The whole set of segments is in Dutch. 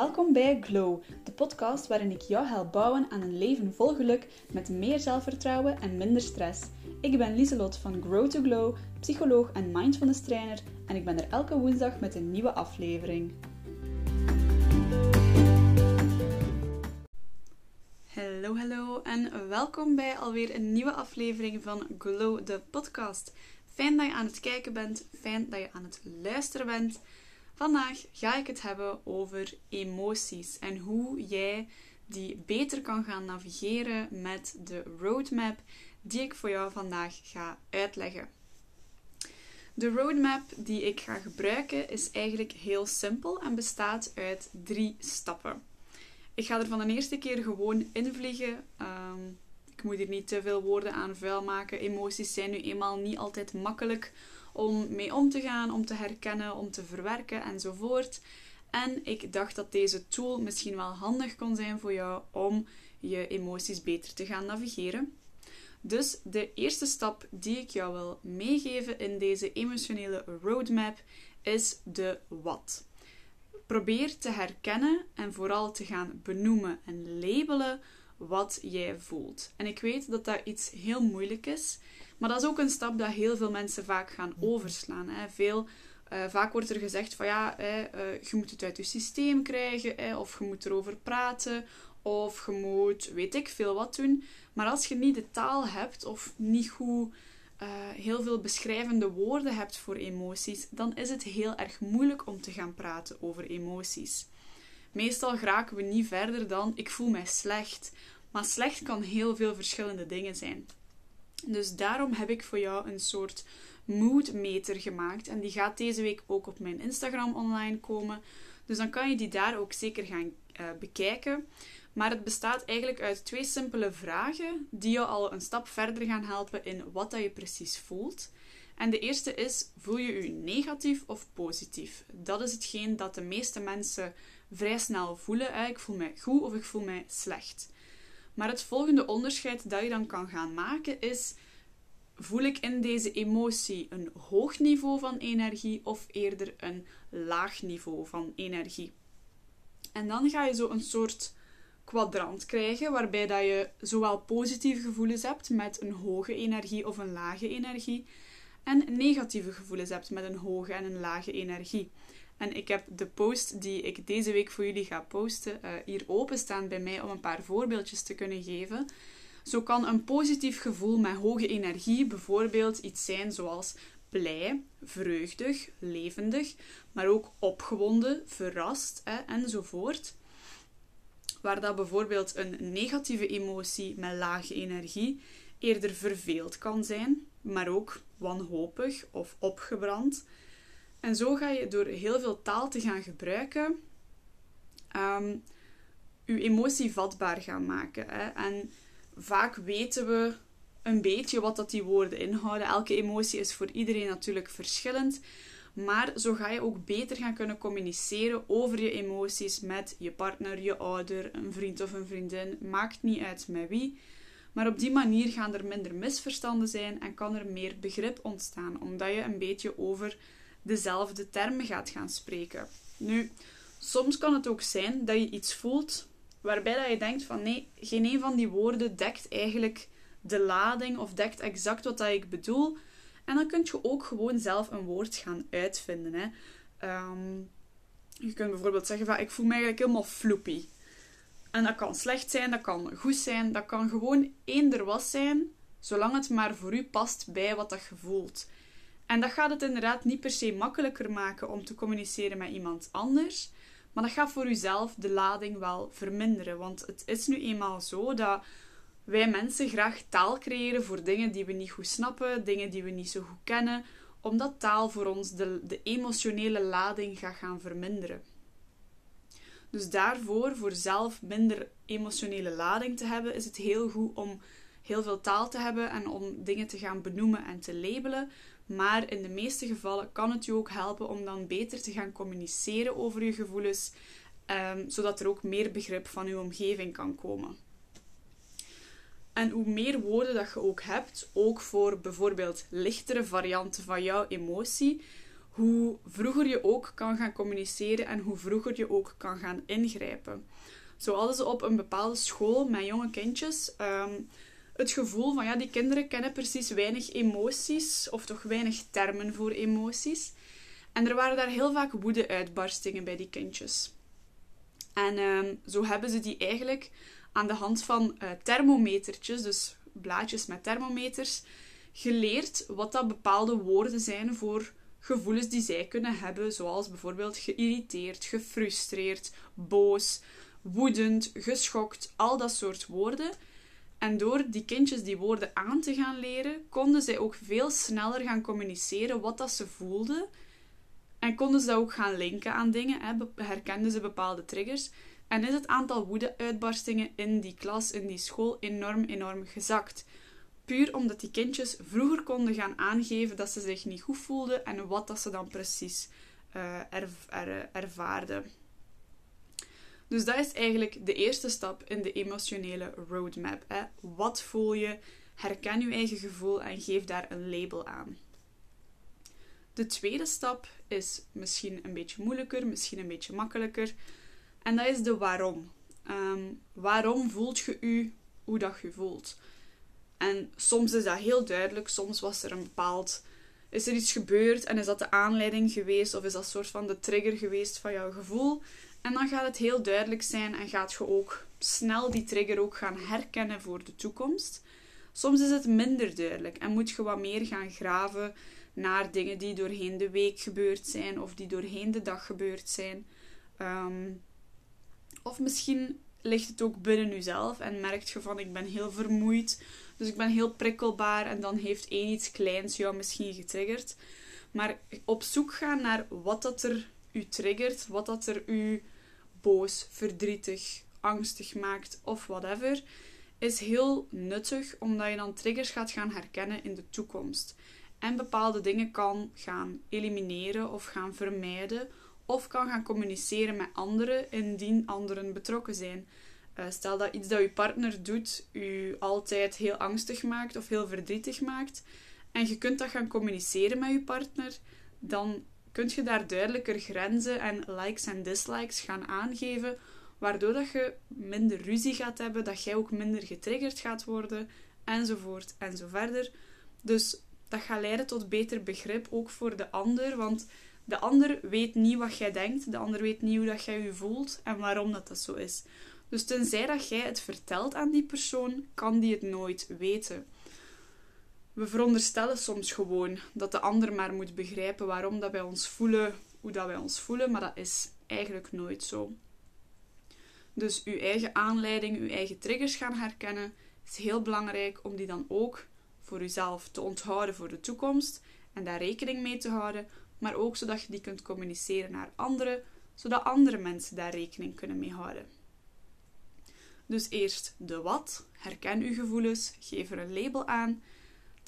Welkom bij Glow, de podcast waarin ik jou help bouwen aan een leven vol geluk met meer zelfvertrouwen en minder stress. Ik ben Lieselot van Grow to Glow, psycholoog en mindfulness trainer en ik ben er elke woensdag met een nieuwe aflevering. Hallo, hallo en welkom bij alweer een nieuwe aflevering van Glow, de podcast. Fijn dat je aan het kijken bent, fijn dat je aan het luisteren bent. Vandaag ga ik het hebben over emoties en hoe jij die beter kan gaan navigeren met de roadmap die ik voor jou vandaag ga uitleggen. De roadmap die ik ga gebruiken is eigenlijk heel simpel en bestaat uit drie stappen. Ik ga er van de eerste keer gewoon invliegen. Um, ik moet hier niet te veel woorden aan vuil maken. Emoties zijn nu eenmaal niet altijd makkelijk om mee om te gaan, om te herkennen, om te verwerken enzovoort. En ik dacht dat deze tool misschien wel handig kon zijn voor jou om je emoties beter te gaan navigeren. Dus de eerste stap die ik jou wil meegeven in deze emotionele roadmap is de wat. Probeer te herkennen en vooral te gaan benoemen en labelen wat jij voelt. En ik weet dat dat iets heel moeilijk is. Maar dat is ook een stap dat heel veel mensen vaak gaan overslaan. Hè. Veel, uh, vaak wordt er gezegd van ja, hè, uh, je moet het uit je systeem krijgen, hè, of je moet erover praten, of je moet weet ik veel wat doen. Maar als je niet de taal hebt of niet goed uh, heel veel beschrijvende woorden hebt voor emoties, dan is het heel erg moeilijk om te gaan praten over emoties. Meestal geraken we niet verder dan ik voel mij slecht. Maar slecht kan heel veel verschillende dingen zijn. Dus daarom heb ik voor jou een soort moodmeter gemaakt. En die gaat deze week ook op mijn Instagram online komen. Dus dan kan je die daar ook zeker gaan uh, bekijken. Maar het bestaat eigenlijk uit twee simpele vragen die je al een stap verder gaan helpen in wat dat je precies voelt. En de eerste is: voel je je negatief of positief? Dat is hetgeen dat de meeste mensen vrij snel voelen. Ik voel mij goed of ik voel mij slecht. Maar het volgende onderscheid dat je dan kan gaan maken is: voel ik in deze emotie een hoog niveau van energie of eerder een laag niveau van energie? En dan ga je zo een soort kwadrant krijgen waarbij dat je zowel positieve gevoelens hebt met een hoge energie of een lage energie en negatieve gevoelens hebt met een hoge en een lage energie. En ik heb de post die ik deze week voor jullie ga posten uh, hier openstaan bij mij om een paar voorbeeldjes te kunnen geven. Zo kan een positief gevoel met hoge energie bijvoorbeeld iets zijn zoals blij, vreugdig, levendig, maar ook opgewonden, verrast hè, enzovoort. Waar dat bijvoorbeeld een negatieve emotie met lage energie eerder verveeld kan zijn, maar ook wanhopig of opgebrand. En zo ga je door heel veel taal te gaan gebruiken, um, je emotie vatbaar gaan maken. Hè? En vaak weten we een beetje wat dat die woorden inhouden. Elke emotie is voor iedereen natuurlijk verschillend. Maar zo ga je ook beter gaan kunnen communiceren over je emoties met je partner, je ouder, een vriend of een vriendin. Maakt niet uit met wie. Maar op die manier gaan er minder misverstanden zijn en kan er meer begrip ontstaan, omdat je een beetje over dezelfde termen gaat gaan spreken. Nu, soms kan het ook zijn dat je iets voelt waarbij dat je denkt van nee, geen een van die woorden dekt eigenlijk de lading of dekt exact wat dat ik bedoel. En dan kun je ook gewoon zelf een woord gaan uitvinden. Hè. Ehm, je kunt bijvoorbeeld zeggen van ik voel me eigenlijk helemaal floepy. En dat kan slecht zijn, dat kan goed zijn, dat kan gewoon eender was zijn, zolang het maar voor u past bij wat dat je voelt. En dat gaat het inderdaad niet per se makkelijker maken om te communiceren met iemand anders. Maar dat gaat voor uzelf de lading wel verminderen. Want het is nu eenmaal zo dat wij mensen graag taal creëren voor dingen die we niet goed snappen, dingen die we niet zo goed kennen, omdat taal voor ons de, de emotionele lading gaat gaan verminderen. Dus daarvoor, voor zelf minder emotionele lading te hebben, is het heel goed om heel veel taal te hebben en om dingen te gaan benoemen en te labelen. Maar in de meeste gevallen kan het je ook helpen om dan beter te gaan communiceren over je gevoelens, um, zodat er ook meer begrip van je omgeving kan komen. En hoe meer woorden dat je ook hebt, ook voor bijvoorbeeld lichtere varianten van jouw emotie, hoe vroeger je ook kan gaan communiceren en hoe vroeger je ook kan gaan ingrijpen. Zo hadden ze op een bepaalde school met jonge kindjes ehm, het gevoel van ja, die kinderen kennen precies weinig emoties, of toch weinig termen voor emoties. En er waren daar heel vaak woede-uitbarstingen bij die kindjes. En ehm, zo hebben ze die eigenlijk aan de hand van uh, thermometertjes, dus blaadjes met thermometers, geleerd wat dat bepaalde woorden zijn voor gevoelens die zij kunnen hebben, zoals bijvoorbeeld geïrriteerd, gefrustreerd, boos, woedend, geschokt, al dat soort woorden. En door die kindjes die woorden aan te gaan leren, konden zij ook veel sneller gaan communiceren wat dat ze voelden. En konden ze dat ook gaan linken aan dingen, hè, herkenden ze bepaalde triggers. En is het aantal woede-uitbarstingen in die klas, in die school, enorm, enorm gezakt. Puur omdat die kindjes vroeger konden gaan aangeven dat ze zich niet goed voelden en wat dat ze dan precies uh, ervaarden. Dus dat is eigenlijk de eerste stap in de emotionele roadmap. Hè. Wat voel je? Herken je eigen gevoel en geef daar een label aan. De tweede stap is misschien een beetje moeilijker, misschien een beetje makkelijker. En dat is de waarom. Ehm, waarom voelt je u hoe dat je voelt? En soms is dat heel duidelijk, soms was er een bepaald. Is er iets gebeurd en is dat de aanleiding geweest of is dat soort van de trigger geweest van jouw gevoel? En dan gaat het heel duidelijk zijn en gaat je ook snel die trigger ook gaan herkennen voor de toekomst. Soms is het minder duidelijk en moet je wat meer gaan graven naar dingen die doorheen de week gebeurd zijn of die doorheen de dag gebeurd zijn. Ehm, of misschien ligt het ook binnen jezelf en merkt je van ik ben heel vermoeid, dus ik ben heel prikkelbaar en dan heeft één iets kleins jou misschien getriggerd. Maar op zoek gaan naar wat dat er u triggert, wat dat er u boos, verdrietig, angstig maakt of whatever, is heel nuttig omdat je dan triggers gaat gaan herkennen in de toekomst. En bepaalde dingen kan gaan elimineren of gaan vermijden of kan gaan communiceren met anderen indien anderen betrokken zijn. Uh, stel dat iets dat je partner doet u altijd heel angstig maakt of heel verdrietig maakt en je kunt dat gaan communiceren met je partner, dan kun je daar duidelijker grenzen en likes en dislikes gaan aangeven, waardoor dat je minder ruzie gaat hebben, dat jij ook minder getriggerd gaat worden, enzovoort en zo verder. Dus dat gaat leiden tot beter begrip, ook voor de ander, want de ander weet niet wat jij denkt, de ander weet niet hoe dat jij je voelt en waarom dat, dat zo is. Dus tenzij dat jij het vertelt aan die persoon, kan die het nooit weten. We veronderstellen soms gewoon dat de ander maar moet begrijpen waarom dat wij ons voelen, hoe dat wij ons voelen, maar dat is eigenlijk nooit zo. Dus uw eigen aanleiding, uw eigen triggers gaan herkennen, is heel belangrijk om die dan ook voor uzelf te onthouden voor de toekomst en daar rekening mee te houden, maar ook zodat je die kunt communiceren naar anderen, zodat andere mensen daar rekening kunnen mee houden. Dus eerst de wat, herken uw gevoelens, geef er een label aan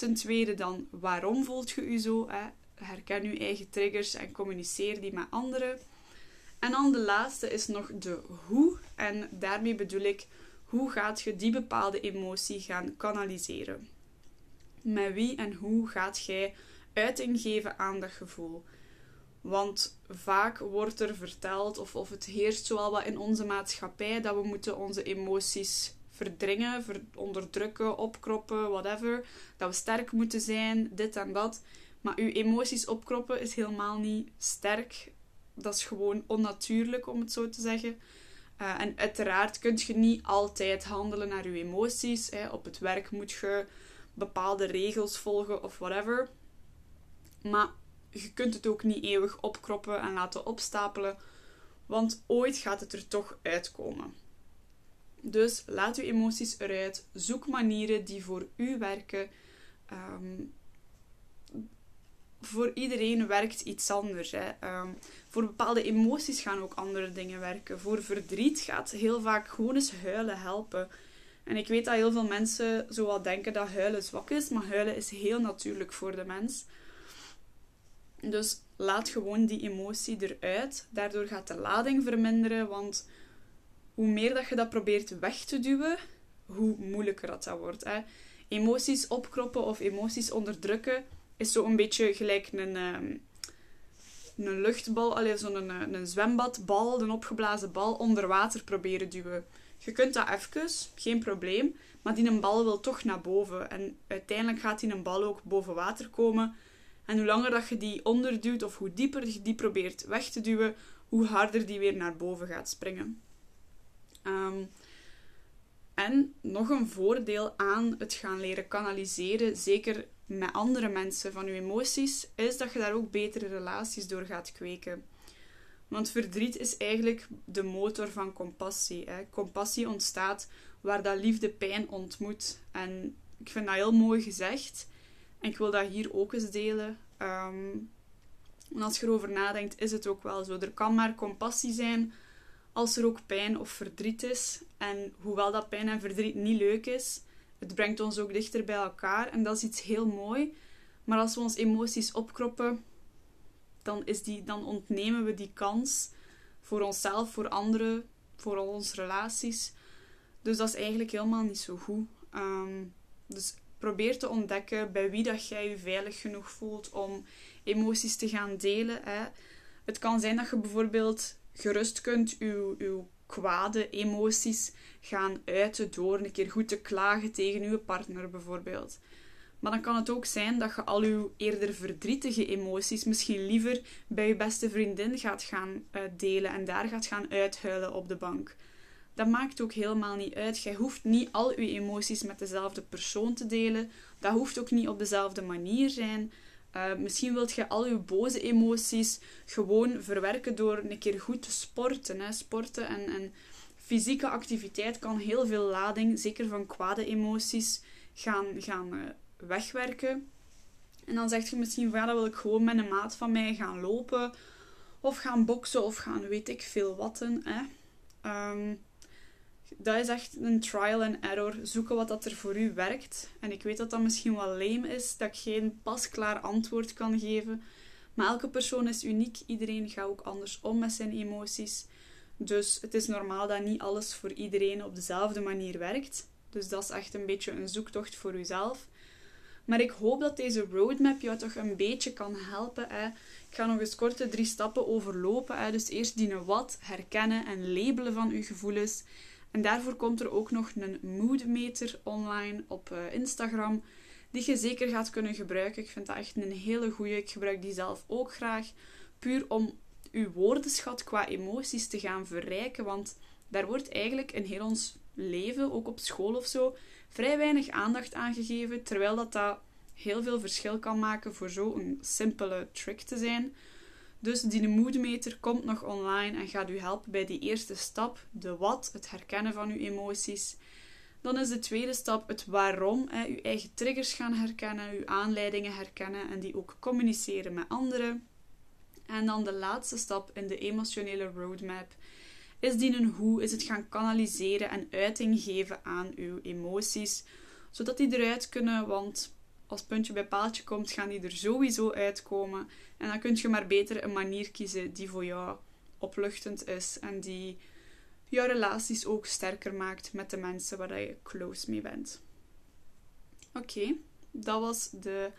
Ten tweede dan, waarom voelt je je zo? Hè? Herken je eigen triggers en communiceer die met anderen. En dan de laatste is nog de hoe. En daarmee bedoel ik, hoe gaat je die bepaalde emotie gaan kanaliseren? Met wie en hoe gaat jij uiting geven aan dat gevoel? Want vaak wordt er verteld, of, of het heerst zoal wat in onze maatschappij, dat we moeten onze emoties verdringen, onderdrukken, opkroppen, whatever. Dat we sterk moeten zijn, dit en dat. Maar uw emoties opkroppen is helemaal niet sterk. Dat is gewoon onnatuurlijk, om het zo te zeggen. Uh, en uiteraard kun je niet altijd handelen naar je emoties. Hè. Op het werk moet je bepaalde regels volgen of whatever. Maar je kunt het ook niet eeuwig opkroppen en laten opstapelen, want ooit gaat het er toch uitkomen. Dus laat uw emoties eruit. Zoek manieren die voor u werken. Ehm, voor iedereen werkt iets anders. Hè. Ehm, voor bepaalde emoties gaan ook andere dingen werken. Voor verdriet gaat heel vaak gewoon eens huilen helpen. En ik weet dat heel veel mensen zo denken dat huilen zwak is, maar huilen is heel natuurlijk voor de mens. Dus laat gewoon die emotie eruit. Daardoor gaat de lading verminderen, want hoe meer dat je dat probeert weg te duwen, hoe moeilijker dat, dat wordt. Hè. Emoties opkroppen of emoties onderdrukken is zo een beetje gelijk een, ehm, een luchtbal, alleen zo'n een, een zwembadbal, een opgeblazen bal, onder water proberen duwen. Je kunt dat even, geen probleem, maar die een bal wil toch naar boven. En uiteindelijk gaat die een bal ook boven water komen. En hoe langer dat je die onderduwt of hoe dieper je die probeert weg te duwen, hoe harder die weer naar boven gaat springen. Ehm, en nog een voordeel aan het gaan leren kanaliseren, zeker met andere mensen van je emoties, is dat je daar ook betere relaties door gaat kweken. Want verdriet is eigenlijk de motor van compassie. Hè. Compassie ontstaat waar dat liefde pijn ontmoet. En ik vind dat heel mooi gezegd. En ik wil dat hier ook eens delen. Um, en als je erover nadenkt, is het ook wel zo. Er kan maar compassie zijn als er ook pijn of verdriet is. En hoewel dat pijn en verdriet niet leuk is, het brengt ons ook dichter bij elkaar. En dat is iets heel mooi. Maar als we ons emoties opkroppen, dan, is die, dan ontnemen we die kans voor onszelf, voor anderen, voor al onze relaties. Dus dat is eigenlijk helemaal niet zo goed. Ehm, dus probeer te ontdekken bij wie dat jij je veilig genoeg voelt om emoties te gaan delen. Hè. Het kan zijn dat je bijvoorbeeld gerust kunt je, uw kwade emoties gaan uiten door een keer goed te klagen tegen uw partner bijvoorbeeld. Maar dan kan het ook zijn dat je al uw eerder verdrietige emoties misschien liever bij je beste vriendin gaat gaan uh, delen en daar gaat gaan uithuilen op de bank. Dat maakt ook helemaal niet uit. Jij hoeft niet al je emoties met dezelfde persoon te delen. Dat hoeft ook niet op dezelfde manier zijn. Uh, misschien wilt je al je boze emoties gewoon verwerken door een keer goed te sporten. Hè. Sporten en, en fysieke activiteit kan heel veel lading, zeker van kwade emoties, gaan, gaan uh, wegwerken. En dan zeg je misschien van ja, dan wil ik gewoon met een maat van mij gaan lopen. Of gaan boksen of gaan weet ik veel watten. Hè. Um, dat is echt een trial and error. Zoeken wat dat er voor u werkt. En ik weet dat dat misschien wel lame is, dat ik geen pasklaar antwoord kan geven. Maar elke persoon is uniek. Iedereen gaat ook anders om met zijn emoties. Dus het is normaal dat niet alles voor iedereen op dezelfde manier werkt. Dus dat is echt een beetje een zoektocht voor uzelf. Maar ik hoop dat deze roadmap jou toch een beetje kan helpen. Hè. Ik ga nog eens korte drie stappen overlopen. Hè. Dus eerst die wat, herkennen en labelen van uw gevoelens. En daarvoor komt er ook nog een moodmeter online op uh, Instagram, die je zeker gaat kunnen gebruiken. Ik vind dat echt een hele goeie. Ik gebruik die zelf ook graag, puur om uw woordenschat qua emoties te gaan verrijken, want daar wordt eigenlijk in heel ons leven, ook op school of zo, vrij weinig aandacht aan gegeven, terwijl dat, dat heel veel verschil kan maken voor zo'n simpele trick te zijn. Dus die moodmeter komt nog online en gaat u helpen bij die eerste stap, de wat, het herkennen van uw emoties. Dan is de tweede stap het waarom, hè, uw eigen triggers gaan herkennen, uw aanleidingen herkennen en die ook communiceren met anderen. En dan de laatste stap in de emotionele roadmap is die een hoe, is het gaan kanaliseren en uiting geven aan uw emoties, zodat die eruit kunnen, want als puntje bij paaltje komt, gaan die er sowieso uitkomen. En dan kun je maar beter een manier kiezen die voor jou opluchtend is en die jouw relaties ook sterker maakt met de mensen waar je close mee bent. Oké, dat was de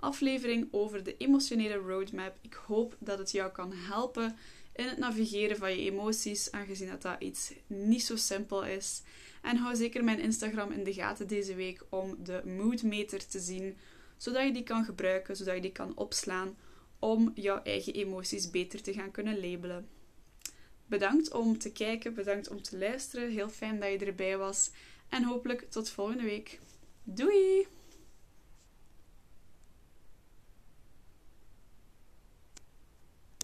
aflevering over de emotionele roadmap. Ik hoop dat het jou kan helpen in het navigeren van je emoties, aangezien dat dat iets niet zo simpel is. En hou zeker mijn Instagram in de gaten deze week om de moodmeter te zien, zodat je die kan gebruiken, zodat je die kan opslaan om jouw eigen emoties beter te gaan kunnen labelen. Bedankt om te kijken, bedankt om te luisteren. Heel fijn dat je erbij was en hopelijk tot volgende week. Doei!